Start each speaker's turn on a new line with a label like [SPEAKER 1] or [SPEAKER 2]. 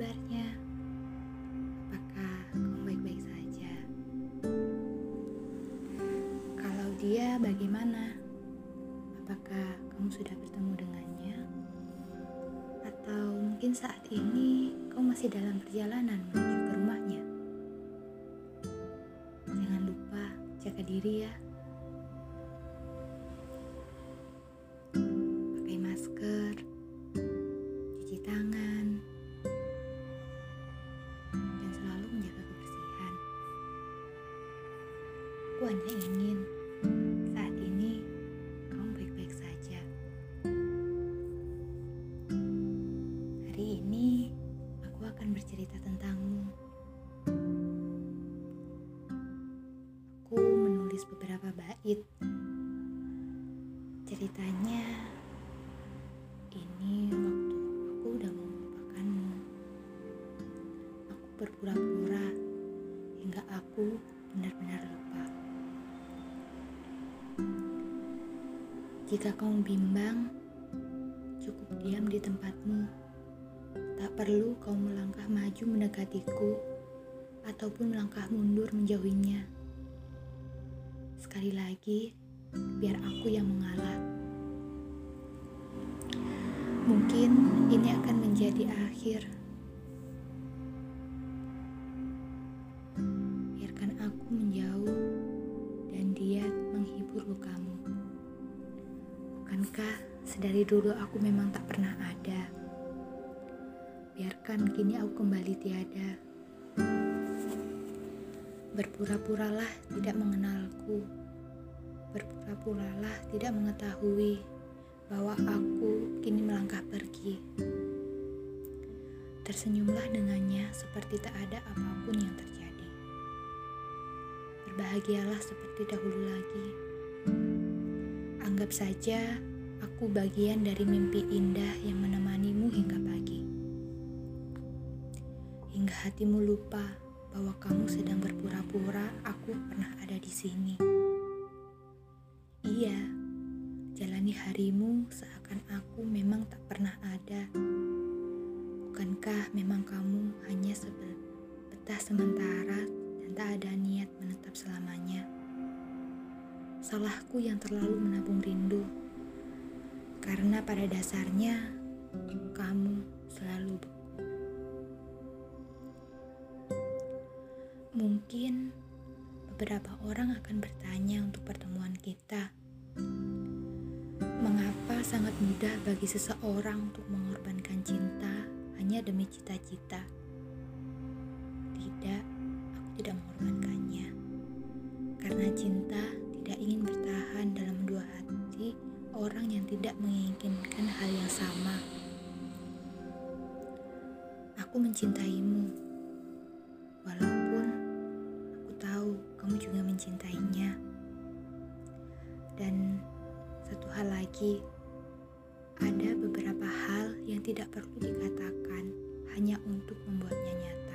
[SPEAKER 1] kabarnya? Apakah kamu baik-baik saja? Kalau dia bagaimana? Apakah kamu sudah bertemu dengannya? Atau mungkin saat ini kamu masih dalam perjalanan menuju ke rumahnya? Jangan lupa jaga diri ya. Aku hanya ingin saat ini kamu baik-baik saja. Hari ini aku akan bercerita tentangmu. Aku menulis beberapa bait. Ceritanya ini waktu aku udah melupakanmu. Aku berpura-pura hingga aku benar-benar lupa. Jika kamu bimbang, cukup diam di tempatmu. Tak perlu kau melangkah maju mendekatiku ataupun melangkah mundur menjauhinya. Sekali lagi, biar aku yang mengalah. Mungkin ini akan menjadi akhir. Sedari dulu aku memang tak pernah ada? Biarkan kini aku kembali tiada. Berpura-puralah tidak mengenalku. Berpura-puralah tidak mengetahui bahwa aku kini melangkah pergi. Tersenyumlah dengannya seperti tak ada apa pun yang terjadi. Berbahagialah seperti dahulu lagi. Anggap saja aku bagian dari mimpi indah yang menemanimu hingga pagi. Hingga hatimu lupa bahwa kamu sedang berpura-pura aku pernah ada di sini. Iya, jalani harimu seakan aku memang tak pernah ada. Bukankah memang kamu hanya sebatas sementara dan tak ada niat menetap selamanya? Salahku yang terlalu menabung rindu. Karena pada dasarnya kamu selalu. Mungkin beberapa orang akan bertanya untuk pertemuan kita. Mengapa sangat mudah bagi seseorang untuk mengorbankan cinta hanya demi cita-cita? Tidak, aku tidak mengorbankannya. Menginginkan hal yang sama. Aku mencintaimu, walaupun aku tahu kamu juga mencintainya. Dan satu hal lagi, ada beberapa hal yang tidak perlu dikatakan hanya untuk membuatnya nyata.